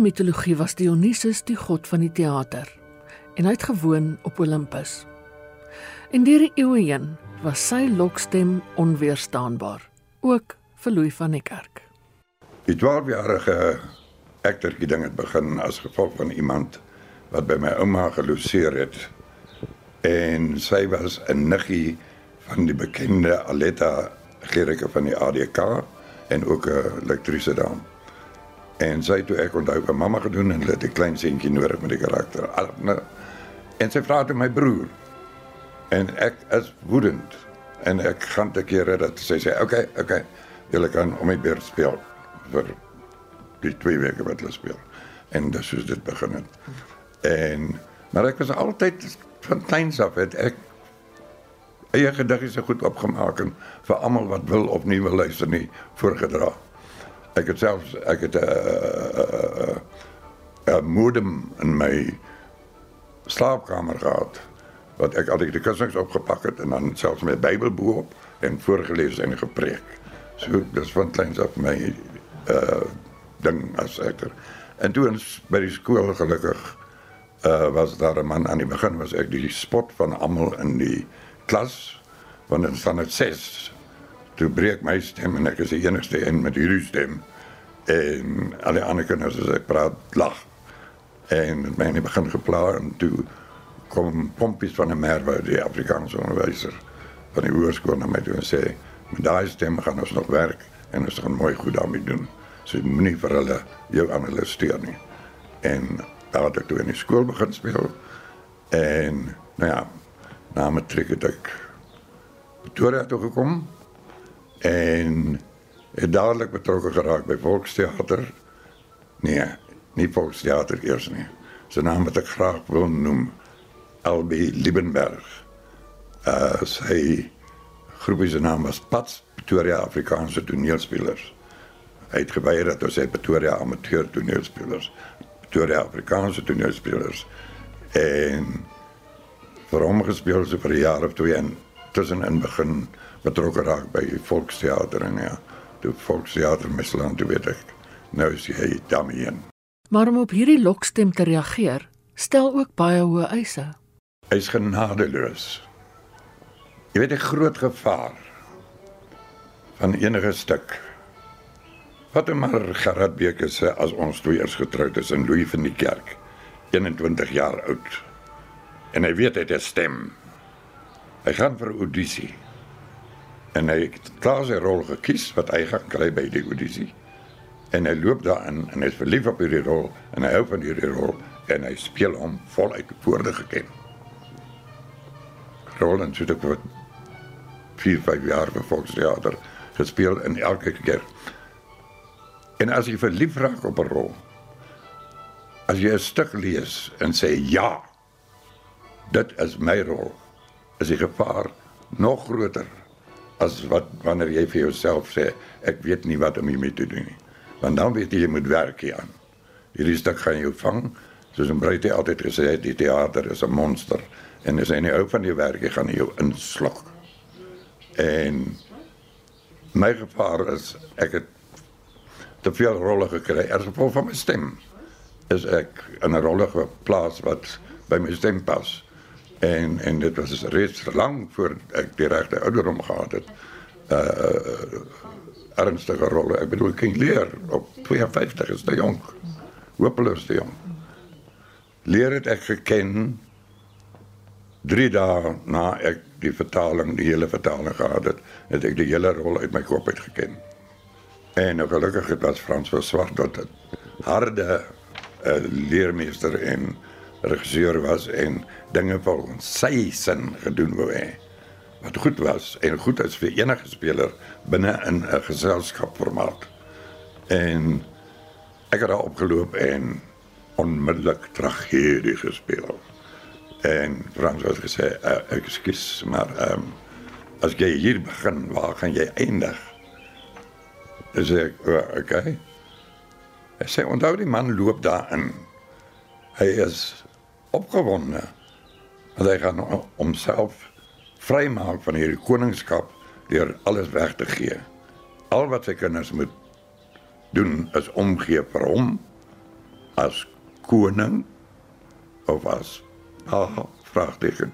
Mitologie was Dionysus die god van die teater en hy het gewoon op Olympus. En deur die eeue heen was sy lokstem onweerstaanbaar, ook vir Louis van die Kerk. Die 12-jarige ektertjie ding het begin as gevolg van iemand wat by my ouma geloseer het. En sy was 'n niggie van die bekende Aletta Gericke van die ADK en ook 'n elektriese dame. En sy het toe ek onthou by mamma gedoen en het 'n klein seentjie nodig met die karakter. En sy vra toe my broer. En ek is woedend en ek gaan te kere dat sy sê, "Oké, okay, oké, okay, julle kan om my beurt speel vir die twee weke wat hulle speel." En dis hoe dit begin het. En maar ek was altyd van kleins af het ek eie gedagtes so goed opgemaak en vir almal wat wil of nie wil luister nie voorgedra. Ek het self ek het uh, uh, uh, modem in my slaapkamer gehad wat ek altyd die kussings opgepak het en dan selfs my Bybel bo-op en voorgeles en gepreek. So dis van kleins af my uh ding as ek. En toe ons by die skool gelukkig was daar 'n man aan die begin was ek die spot van almal in die klas want dan staan dit 6 toe breek my stem en ek is die enigste een met hierdie stem. En alle ander kinders as ek praat lag en het my begin gepla en toe kom pompies van 'n merwe die Afrikaanse onderwyser van die hoërskool na my toe en sê met daai stem gaan ons nog werk en ons gaan mooi goed daarmee doen. So moenie vir hulle jou analiseer nie. En daar het ek toe in die skool begin speel en nou ja na matriek het ek Pretoria toe gekom en het dadelik betrokke geraak by Volksteater. Nee, nie Volksteater eers nie. Sy naam wat ek graag wil noem LB Liebenberg. Uh sy groep se naam was Pats Pretoria Afrikaanse toneelspelers. Hy het geweier dat ons sê Pretoria amateur toneelspelers. Pretoria Afrikaanse toneelspelers en vir hom gespeel so vir 'n jaar of twee en tussenin begin betrokke raak by Volksteater en ja, die Volksteater Mesland toe weet ek. Nou is hy daarmee in. Maar om op hierdie lokstem te reageer, stel ook baie hoë eise. Hy's genadeloos. Jy weet 'n groot gevaar van enige stuk. Wat er maar Gerard Beek sê as ons twee eers getroud is in Louis van die Kerk, 21 jaar oud. En hy weet hy het 'n stem. Hy gaan vir 'n audisie. En hy het klaar sy rol gekies wat hy gaan kry by die audisie. En hy loop daarin en hy is verlief op hierdie rol en hy hou van hierdie rol en hy speel hom voluit voorde geken. Roland het ook wat 4, 5 jaar vir Volksteater gespeel in elke keer. En as jy verlief raak op 'n rol, as jy 'n stuk lees en sê ja, dit is my rol, is die gevaar nog groter as wat wanneer jy vir jouself sê ek weet nie wat om hiermee te doen nie. Want dan weet jy jy moet werk hier aan. Hierdie stuk gaan jou vang. Soos 'n breite altyd gesê het, die teater is 'n monster en as jy nie hou van die werk jy gaan jou inslok. En my gevaar is ek het te veel rolle gekry as gevolg van my stem. Is ek in 'n rolle geplaas wat by my stem pas. En en dit was reeds lank voor ek die regte ouderdom gehad het. Uh ernstige rolle. Ek bedoel King Lear op 52 is te jonk. Hopeloos te jonk. Leer het ek geken 3 dae na ek die vertaling, die hele vertaling gehad het, het ek die hele rol uit my kop uit geken. En nou gelukkig het was Frans van Swart dat het harde uh, leermeester en regisseur was en dinge volgens sy sin gedoen wou hê. Wat goed was en goed is vir enige speler binne in 'n geselskapformaat. En ek het daar opgeloop en onmiddellik tragedie gespeel. En Frans het gesê, uh, "Ekskuus, maar ehm um, as jy hier begin, waar gaan jy eindig?" Ek, uh, "Okay." Hy sê, "Onthou die man loop daarin. Hy is opgewonde. Want hy gaan homself vrymaak van hierdie koningskap deur alles weg te gee. Al wat sy kinders moet doen is omgee vir hom koning of as ah vraagteken.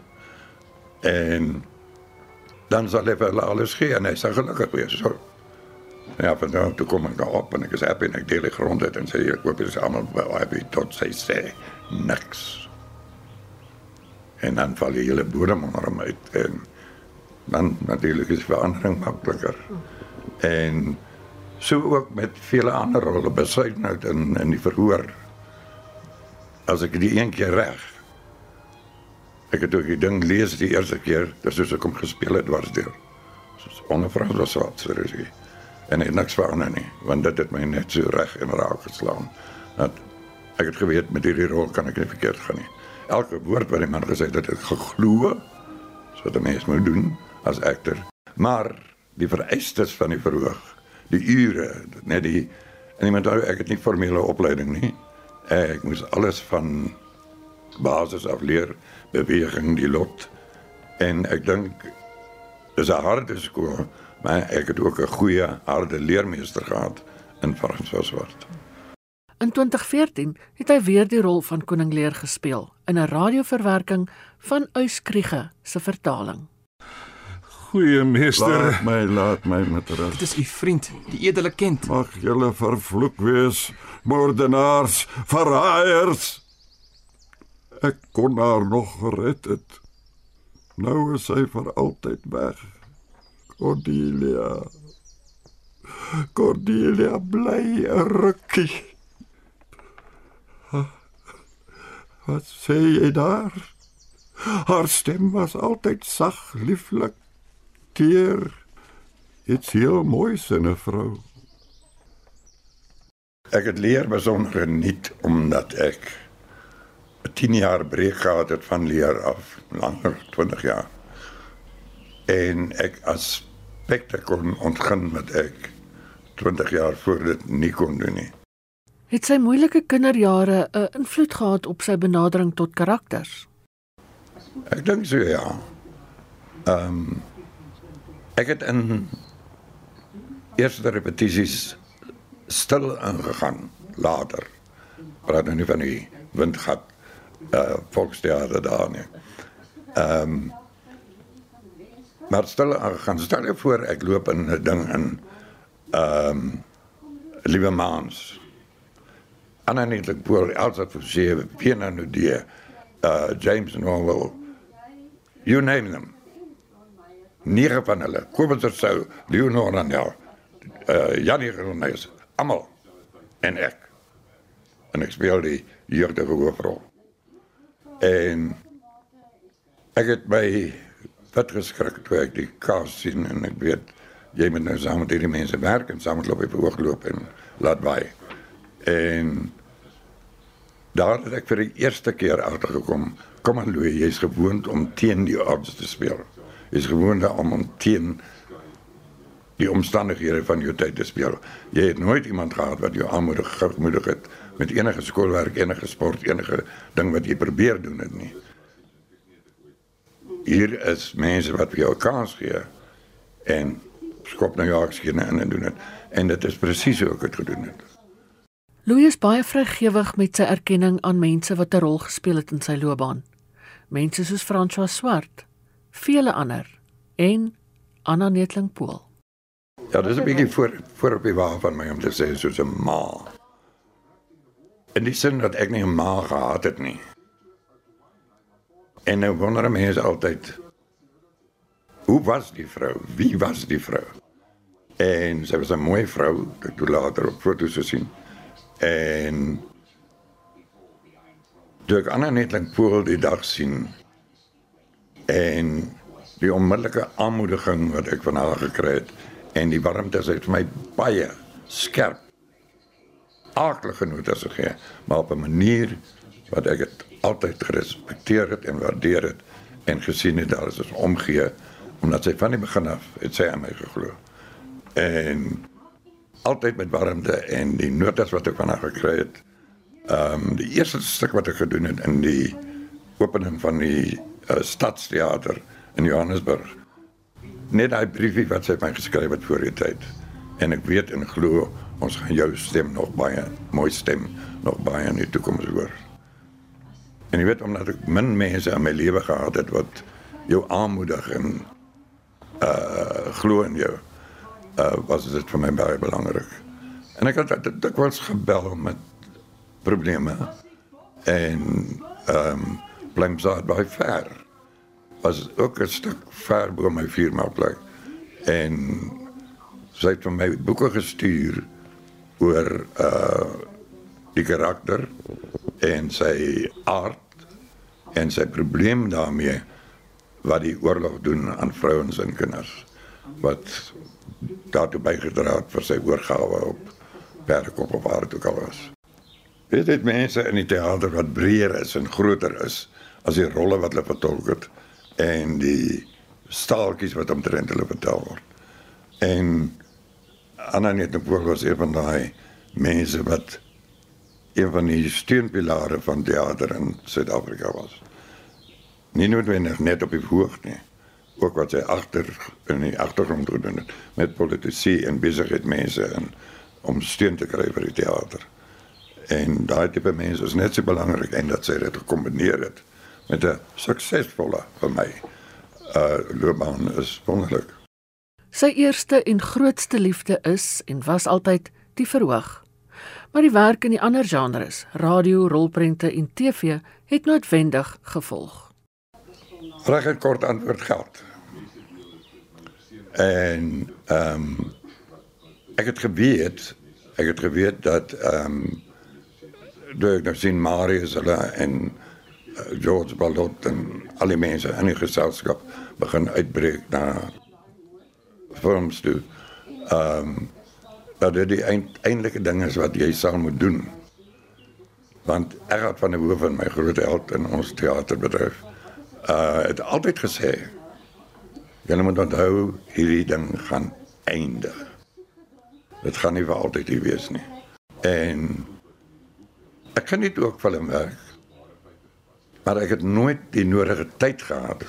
En dan hy vir hulle alles gee en hy sal gelukkig wees. So ja, van nou kom daar op en ek is happy en ek deel die grond uit en sê ek hoop julle is almal happy tot sy sê niks. En dan val jy hele bodem onder uit en dan natuurlik is verandering makliker. En so ook met vele ander rolle besluit nou in in die verhoor. As ek die een keer reg. Ek het ook die ding lees die eerste keer, dis soos ek hom gespeel het dwarsdeur. Soos onverwags was wat regie. En ek niks verander nie, want dit het my net so reg en raak geslaan. Dat ek het geweet met hierdie rol kan ek nie verkeerd gaan. Elke woord wat die man gesê het, het geglo. So dat mens moet doen as akter. Maar die vereistes van die verhoog, die ure, net die en iemand onthou ek het nie formele opleiding nie. Ek moes alles van basis af leer, beweging, die lot. En ek dink dis 'n harde skool, maar ek het ook 'n goeie harde leermeester gehad in Frans van Swart. In 2014 het hy weer die rol van koning Lear gespeel in 'n radioverwerking van Uyskriege se vertaling. Goeie meester. Laat my, laat my met rus. Dit is u vriend, die edele kind. Mag julle vervloek wees, moordenaars, verraaiers. Ek kon haar nog gered het. Nou is sy vir altyd weg. Cordelia. Cordelia bly 'n rukkie. Wat sê jy daar? Haar stem was altyd sag, lieflik keer iets heel moois in 'n vrou. Ek het leer besonder geniet omdat ek 'n 10 jaar breek gehad het van leer af, langer 20 jaar. En ek aspekte kon ontgin met ek 20 jaar voor dit nie kon doen nie. Het sy moeilike kinderjare 'n invloed gehad op sy benadering tot karakters? Ek dink so ja. Ehm um, Ek het in eerste repetisies stil ingegaan later. Praat nou nie van die windgat uh volksteater daar nie. Ehm um, maar stil ingegaan. Stel jou voor ek loop in 'n ding in ehm um, Liewe Maans. Anna Netlik Pool, Elsa Forsie, Pina Nudie, uh James Norwell. You name them nege van hulle. Kobus Rousseau, Leonor Randel, uh Janie Groenhuis, almal en ek. En ek speel die jeugdige hoofrol. En ek het by wat geskrik toe ek die kas sien en ek weet jy moet nou saam met hierdie mense werk en saam loop op hoogloop en laat waai. En daar het ek vir die eerste keer agtergekom, kom aan Louis, jy's gewoond om teen die odds te speel is gewoond om om teen die omstandighede van jou tyd te speel. Jy het nooit iemand gehad wat jou aanmoedig gemoedig het met enige skoolwerk, enige sport, enige ding wat jy probeer doen het nie. Hier is mense wat vir jou kans gee en skop nou jou aksie in en doen dit. En dit is presies hoe ek dit gedoen het. Louis is baie vrygewig met sy erkenning aan mense wat 'n rol gespeel het in sy loopbaan. Mense soos François Swart, vele ander en Anna Netling Pool. Ja, dis 'n bietjie voor voor op die waar van my om te sê soos 'n ma. En dis sin dat ek nie 'n ma gehad het nie. En nou wonder mense altyd hoe was die vrou? Wie was die vrou? En sy was 'n mooi vrou, ek het later op foto's gesien. En toe ek Anna Netling Pool die dag sien, en die onmiddellike aanmoediging wat ek van haar gekry het en die warmte het vir my baie skerp aardige notas gegee maar op 'n manier wat ek dit altyd gerespekteer het en waardeer het en gesien het daar is ons omgee omdat sy van die begin af het sy aan my geglo. En altyd met warmte en die notas wat ek van haar gekry het ehm um, die eerste stuk wat ek gedoen het in die opening van die uh, stadsteater in Johannesburg. Net daai briefie wat sy my geskryf het voor die tyd. En ek weet en glo ons gaan jou stem nog baie mooi stem nog baie in die toekoms hoor. En jy weet omdat ek min mense in my lewe gehad het wat jou aanmoedig en uh glo in jou. Uh was dit vir my baie belangrik. En ek het dit dikwels gebel met probleme en ehm um, by ver was ook 'n stuk ver bo my firma plek en sy het vir my boeke gestuur oor uh die karakter. En sy aard. En sy probleem daarmee wat die oorlog doen aan vrouens en kinders wat daartoe bygedra het vir sy oorgawe op Bergkop of waar dit ook al was. Dit het mense in die teater wat breër is en groter is as die rolle wat hulle vertolk het en die staaltjies wat omtrent hulle vertel word. En Anna net was een van daai mense wat een van die steunpilare van teater in Suid-Afrika was. Nie noodwendig net op die hoog nie, ook wat sy agter in die agtergrond gedoen het met politici en besigheidsmense en om steun te kry vir die teater. En daai tipe mense is net so belangrik en dat sy dit gekombineer het met 'n suksesvolle vir my uh loopbaan is wonderlik. Sy eerste en grootste liefde is en was altyd die verhoog. Maar die werk in die ander genres, radio, rolprente en TV het noodwendig gevolg. Reg het kort antwoord geld. En ehm um, ek het geweet, ek het geweet dat ehm um, deur nou sien Marius hulle en uh, George Ballot en al die mense in die geselskap begin uitbreek na films toe. Ehm um, dat dit die eintlike ding is wat jy sal moet doen. Want Gerard van der Hoeven, my groot held in ons teaterbedryf, uh het altyd gesê jy moet onthou hierdie ding gaan eindig. Dit gaan nie vir altyd hier wees nie. En ek kan dit ook hom werk. Maar ek het nooit die nodige tyd gehad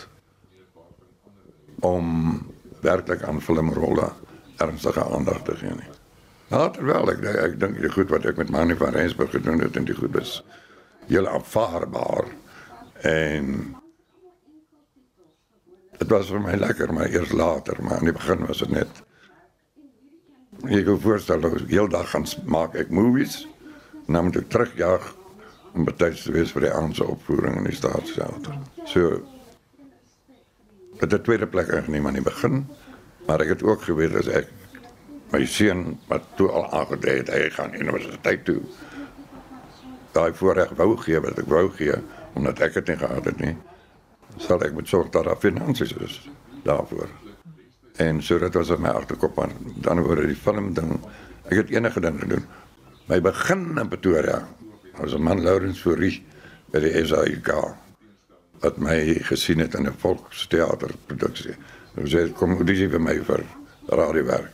om werklik aan filmrolle ernstige aandag te gee nie. Later wel, ek ek dink die goed wat ek met Manny van Rensburg gedoen het en die goed is heel aanvaarbaar en dit was vir my lekker, maar eers later, maar aan die begin was dit net ek kon voorstel ek heel dag gaan maak ek movies, dan moet ek terugjaag om betyds te wees vir die aandse opvoering in die staatsteater. So dit het tweede plek ingeneem aan die begin, maar ek het ook geweet as ek my seun wat toe al aangedui het hy gaan universiteit toe. Daai voorreg wou gee wat ek wou gee omdat ek dit nie gehad het nie. Sal ek moet sorg dat daar finansies is daarvoor. En so dit was op my agterkop maar dan oor die film ding. Ek het enige ding gedoen. My begin in Pretoria was 'n man Lourens Fourie by die SAIK wat my gesien het in 'n volksteaterproduksie. Hy sê kom dis vir my vir radiowerk.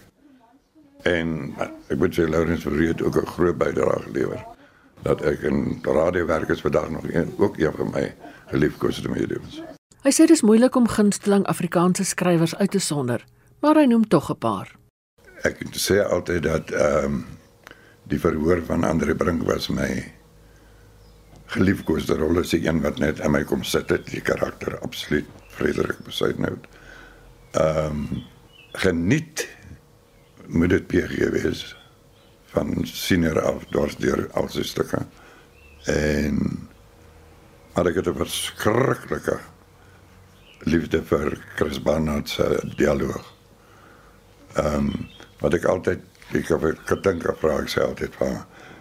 En ek moet sê Laurens Verreed ook 'n groot bydrae gelewer dat ek in radiowerk is vandag nog een ook een van my geliefkoeste mediums. Hy sê dit is moeilik om gunsteling Afrikaanse skrywers uit te sonder, maar hy noem tog 'n paar. Ek sê altyd dat ehm um, die verhoor van Andre Brink was my geliefkoeste rol as een wat net aan my kom sit het, die karakter absoluut Frederik Besuitnout. Ehm um, geniet moet dit PG wees van senior af dors deur al sy stukke. En maar ek het 'n verskriklike liefde vir Chris Barnard se dialoog. Ehm um, wat ek altyd ek het ek gedink of vra ek sê altyd van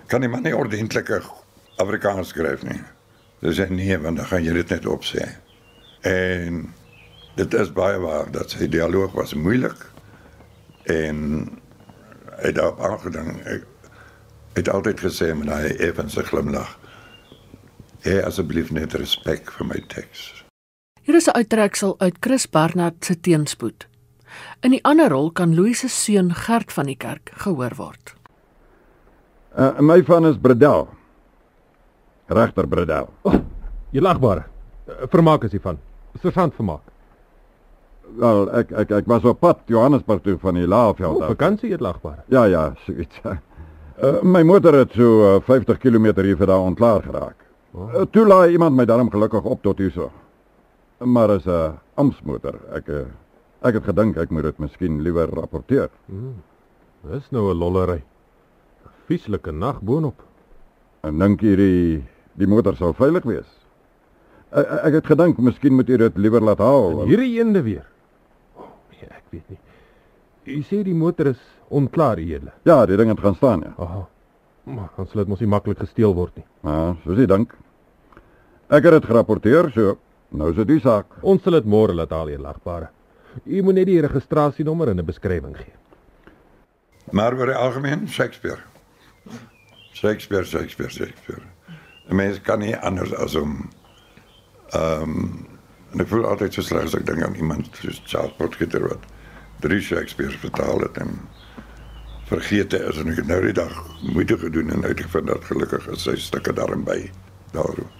kan nie man nie ordentlike Afrikaans skryf nie. Dis en nee, want dan gaan jy dit net opsê. En dit is baie waar dat sy dialoog was moeilik en hy het daarop aangedring. Ek het altyd gesê met hy effense glimlag. Hê asseblief net respek vir my teks. Hier is 'n uittreksel uit Chris Barnard se Teenspoed. In die ander rol kan Louise se seun Gert van die kerk gehoor word. Uh, my van is Bredel. Regter Bredel. Oh, jy lagbare. Vermaak is hiervan. Servant vermaak. Wel, ek ek ek was op pad Johannesburg toe van die Laagveld Oh, af. vakansie het lagbare. Ja ja, so iets. Uh, my motor het so uh, 50 km hier vir daar ontlaar geraak. Uh, toe laai iemand my daarom gelukkig op tot hierso. Maar is 'n ampsmotor. Ek uh, ek het gedink ek moet dit miskien liewer rapporteer. Dis nou 'n lollery. Vieslike nag boonop. En dink jy die die motor sou veilig wees? Ek, ek het gedink miskien moet jy dit liewer laat haal. En hierdie eende weer. Oh, nee, ek weet nie. U sê die motor is onklaar, edele. Ja, die ding het gaan staan ja. Aha. Maar dan sal dit mos nie maklik gesteel word nie. Maar soos jy dink. Ek het dit gerapporteer, so nou is dit die saak. Ons sal dit môre laat haal, eerlagbare. U moet net die registrasienommer en 'n beskrywing gee. Maar oor die algemeen Shakespeare. Shakespeare, Shakespeare, Shakespeare. 'n Mens kan nie anders as om ehm en ek voel altyd so sleg as ek dink aan iemand soos Charles Potgieter wat drie Shakespeare vertaal het en vergeet is en ek het nou die dag moeite gedoen en uitgevind dat gelukkig is sy stukke daarin by daaroor.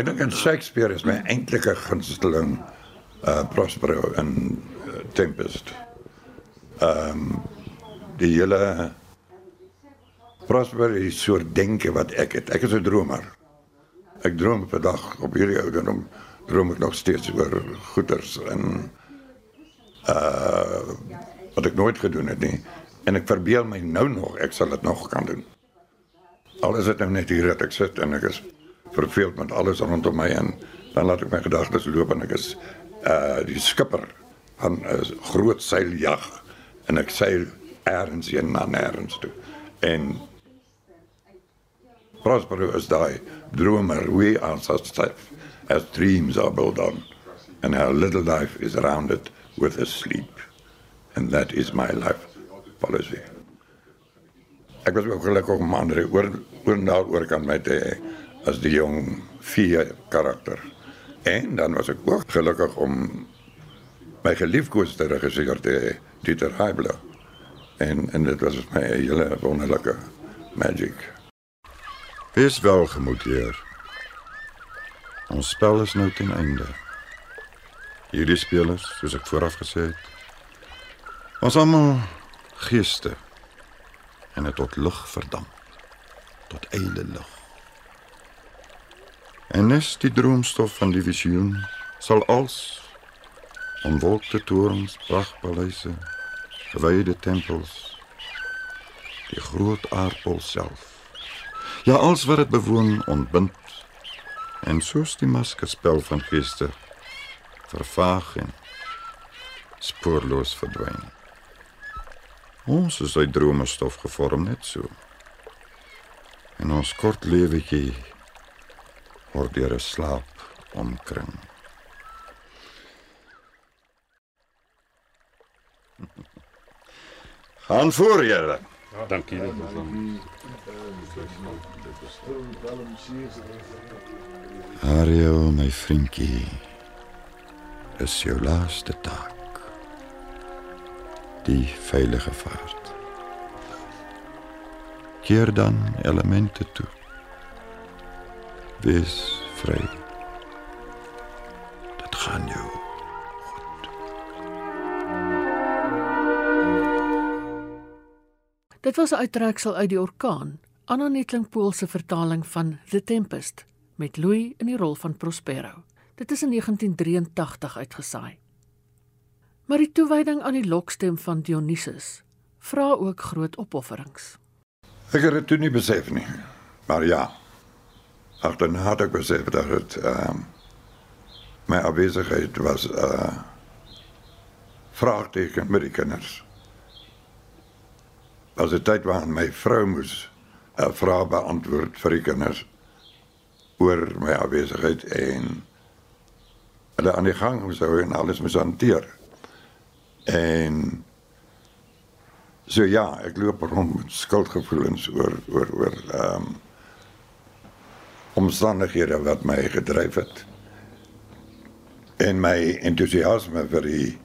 Ek dink aan Shakespeare is my eintlike gunsteling uh Prospero en uh, Tempest. die hele Prosper is soort denke wat ek het. Ek is 'n dromer. Ek droom per dag op hierdie ouderdom droom ek nog steeds oor goeters en uh wat ek nooit gedoen het nie en ek verbeel my nou nog ek sal dit nog kan doen. Al is dit nou net hier dat sit en ek is verveeld met alles rondom my en dan laat ek my gedagtes loop en ek is uh die skipper van 'n groot seiljag en ek seil ergens heen na nêrens toe. En Prospero is daai dromer, are such life as dreams are built on, and our little life is rounded with a sleep. And that is my life policy. Ek was ook gelukkig om Andre oor oor kan my te as die jong vier karakter. En dan was ek ook gelukkig om my geliefkoeste regisseur te hê, Dieter Heibler. En en dit was vir my 'n hele wonderlike magic. Wees welgemoed, heer. Ons spel is nou ten einde. Hierdie spelers, soos ek vooraf gesê het, ons almal geeste en het tot lig verdamp, tot eile lig. En is die droomstof van die visioen sal als omwolkte torens, prachtpaleise, gewyde tempels, die groot aardbol self Ja, alles wat dit bewoon ontbind en soos die maskerspel van geeste vervaag en spoorloos verdwyn. Ons is uit dromestof gevorm net so. En ons kort lewetjie word deur 'n slaap omkring. Gaan voor julle. Dankie. Ario, my vriendjie, is jou laaste taak. Die veilige vaart. Keer dan elemente toe. Wees vry. Dit gaan jou Dit was 'n uittreksel uit die orkaan, Anna Netling Pool se vertaling van The Tempest met Louis in die rol van Prospero. Dit is in 1983 uitgesaai. Maar die toewyding aan die lokstem van Dionysus vra ook groot opofferings. Ek het dit toe nie besef nie. Maar ja. Agterna het ek besef dat dit ehm my afwesigheid was uh, vraagteken met die kinders. Was 'n tyd waarin my vrou moes 'n uh, vraag beantwoord vir die kinders oor my afwesigheid en hulle aan die gang moes en alles moes hanteer. En So ja, ek loop rond met ehm um, omstandighede wat my gedryf het. En my entoesiasme vir die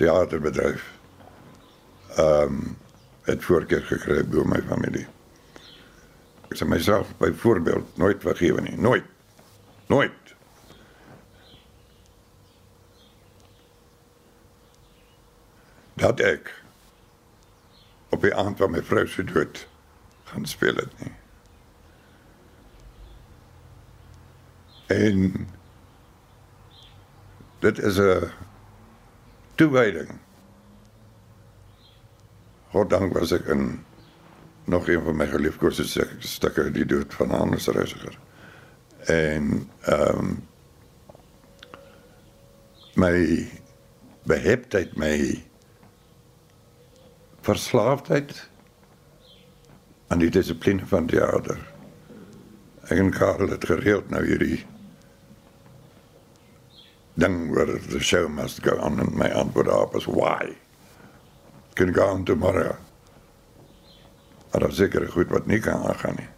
teaterbedryf ehm um, het voorkeur gekry by my familie. Ek sê myself byvoorbeeld nooit vergewe nie, nooit. Nooit. Dat ek op die aand van my vrou se dood gaan speel het nie. En dit is 'n toewyding. Goddank was ek in nog een van my geliefkoeste stuk- stukke die dood van Hannes Reisiger. En ehm um, my beheptheid, my verslaafdheid aan die dissipline van teater. Ek en Karel het gereeld nou hierdie ding where the show must go on en my antwoord daarop is why? Can go on tomorrow. Maar daar is seker goed wat nie kan aangaan nie.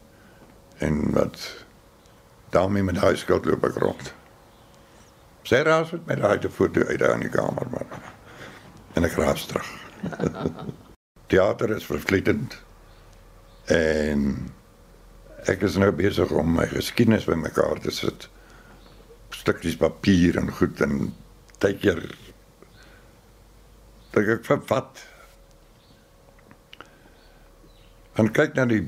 En wat daarmee met huis skuld loop ek rond. Sy raas met my daai te foto uit daar in die kamer maar en ek raas terug. Theater is vervlietend en ek is nou besig om my geskiedenis bymekaar te sit. Stukkies papier en goed en tydjie dat ek vervat. En kyk na die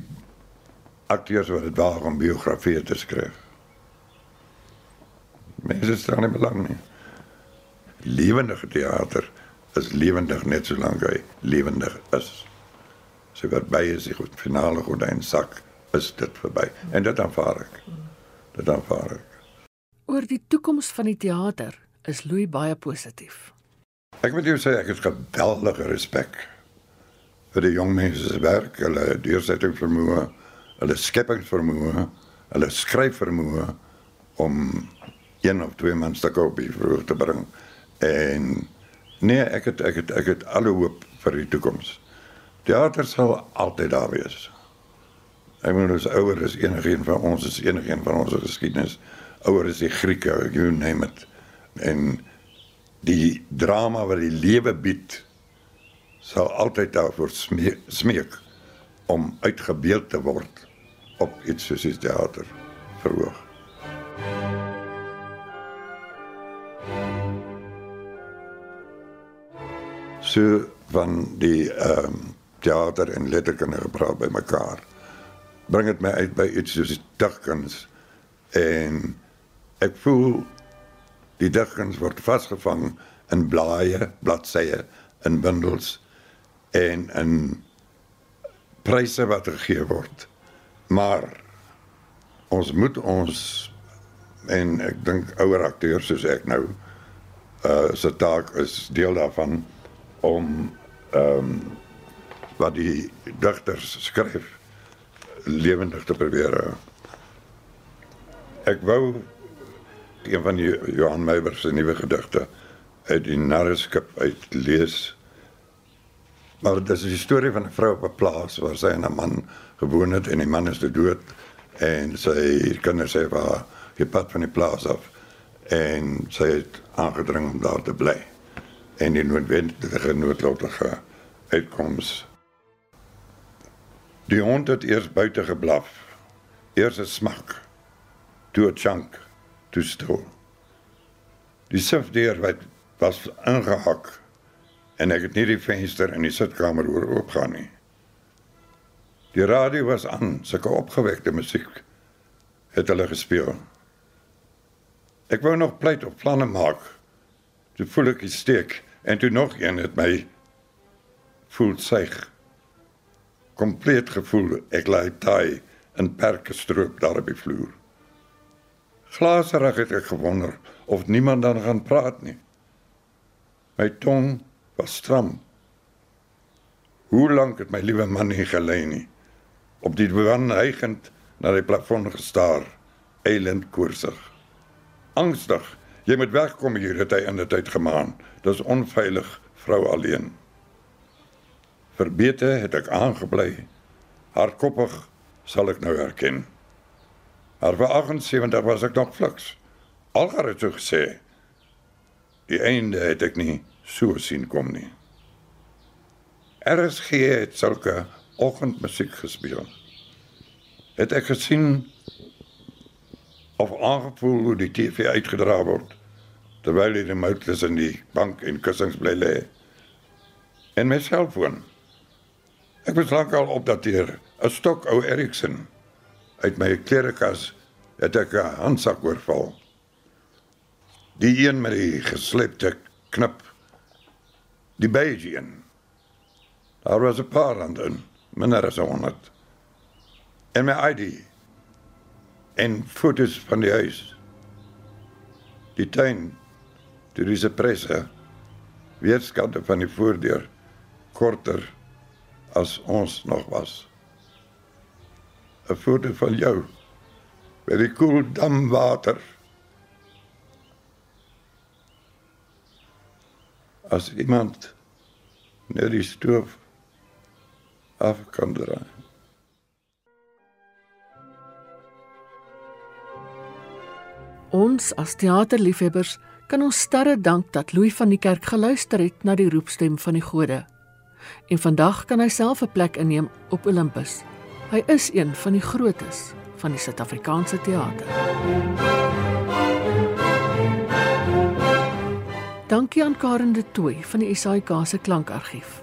akteurs wat dit waag om biografieë te skryf. Mense stel nie belang nie. Lewendige teater is lewendig net solank hy lewendig is. So verby is die goed finale gordyn sak is dit verby en dit aanvaar ek. Dit aanvaar ek. Oor die toekoms van die teater is Louis baie positief. Ek moet jou sê ek het geweldige respek vir die jong mense se werk, hulle deursettingsvermoë, hulle skepingsvermoë, hulle skryfvermoë om een of twee man stukke op die verhoog te bring. En nee, ek het ek het ek het alle hoop vir die toekoms. Theater sal altyd daar wees. Ek bedoel ons ouer is enigiemand van ons is enigiemand van ons geskiedenis. Ouer is die Grieke, you name it. En die drama wat die lewe bied sal altyd daarvoor smeek, smeek om uitgebeeld te word op iets soos die teater verhoog. So van die ehm um, teater en letterkunde gepraat by mekaar. Bring dit my uit by iets soos digkuns en ek voel die digkuns word vasgevang in blaaie, bladsye, in bundels en in pryse wat gegee word. Maar ons moet ons en ek dink ouer akteurs soos ek nou uh se taak is deel daarvan om ehm um, wat die digters skryf lewendig te probeer. Ek wou een van die Johan Meiber se nuwe gedigte uit die narreskip uitlees. Maar dit is die storie van 'n vrou op 'n plaas waar sy en 'n man gewoon het en die man is dood en sy kinders sê waar jy pad van die plaas af en sy het aangedring om daar te bly en die noodwendige noodlottige uitkoms. Die hond het eers buite geblaf. Eers 'n smak, toe 'n chunk, toe stil. Die sifdeur wat was ingehak en ek het nie die venster in die sitkamer oor oopgaan nie. Die radio was aan, sulke opgewekte musiek het hulle gespeel. Ek wou nog pleit op planne maak. Toe voel ek die steek en toe nog een het my voel suig. Kompleet gevoel ek lê taai in perke stroop daar op die vloer. Glaserig het ek gewonder of niemand dan gaan praat nie. My tong was stram. Hoe lank het my liewe man nie gelê nie. Op die divan hygend na die plafon gestaar, eilend koorsig. Angstig, jy moet wegkom hier het hy in die tyd gemaan. Dis onveilig, vrou alleen. Verbete het ek aangebly. Hardkoppig sal ek nou erken. Maar vir 78 was ek nog fliks. Algar het so gesê. Die einde het ek nie so sien kom nie. RSG het sulke oggendmusiek gespeel. Het ek gesien of aangevoel hoe die TV uitgedra word terwyl die remote tussen die bank en kussings bly lê. En my selfoon. Ek was lankal opdateer. 'n Stok ou Erikson uit my klerekas het ek 'n handsak oorval. Die een met die geslepte knip. Die beige een. Daar was 'n paar aan minder as 100. En my ID en foto's van die huis. Die tuin, toe dis 'n presse weerskante van die voordeur korter as ons nog was. 'n Foto van jou by die koel damwater. As iemand net die stoof af kan draai. Ons as teaterliefhebbers kan ons sterre dank dat Louis van die kerk geluister het na die roepstem van die gode. En vandag kan hy self 'n plek inneem op Olympus. Hy is een van die grootes van die Suid-Afrikaanse teater. Dankie aan Karen de Tooy van die SAIK se klankargief.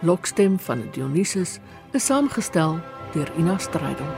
Lokstem van Dionysus is saamgestel deur Ina Strydom.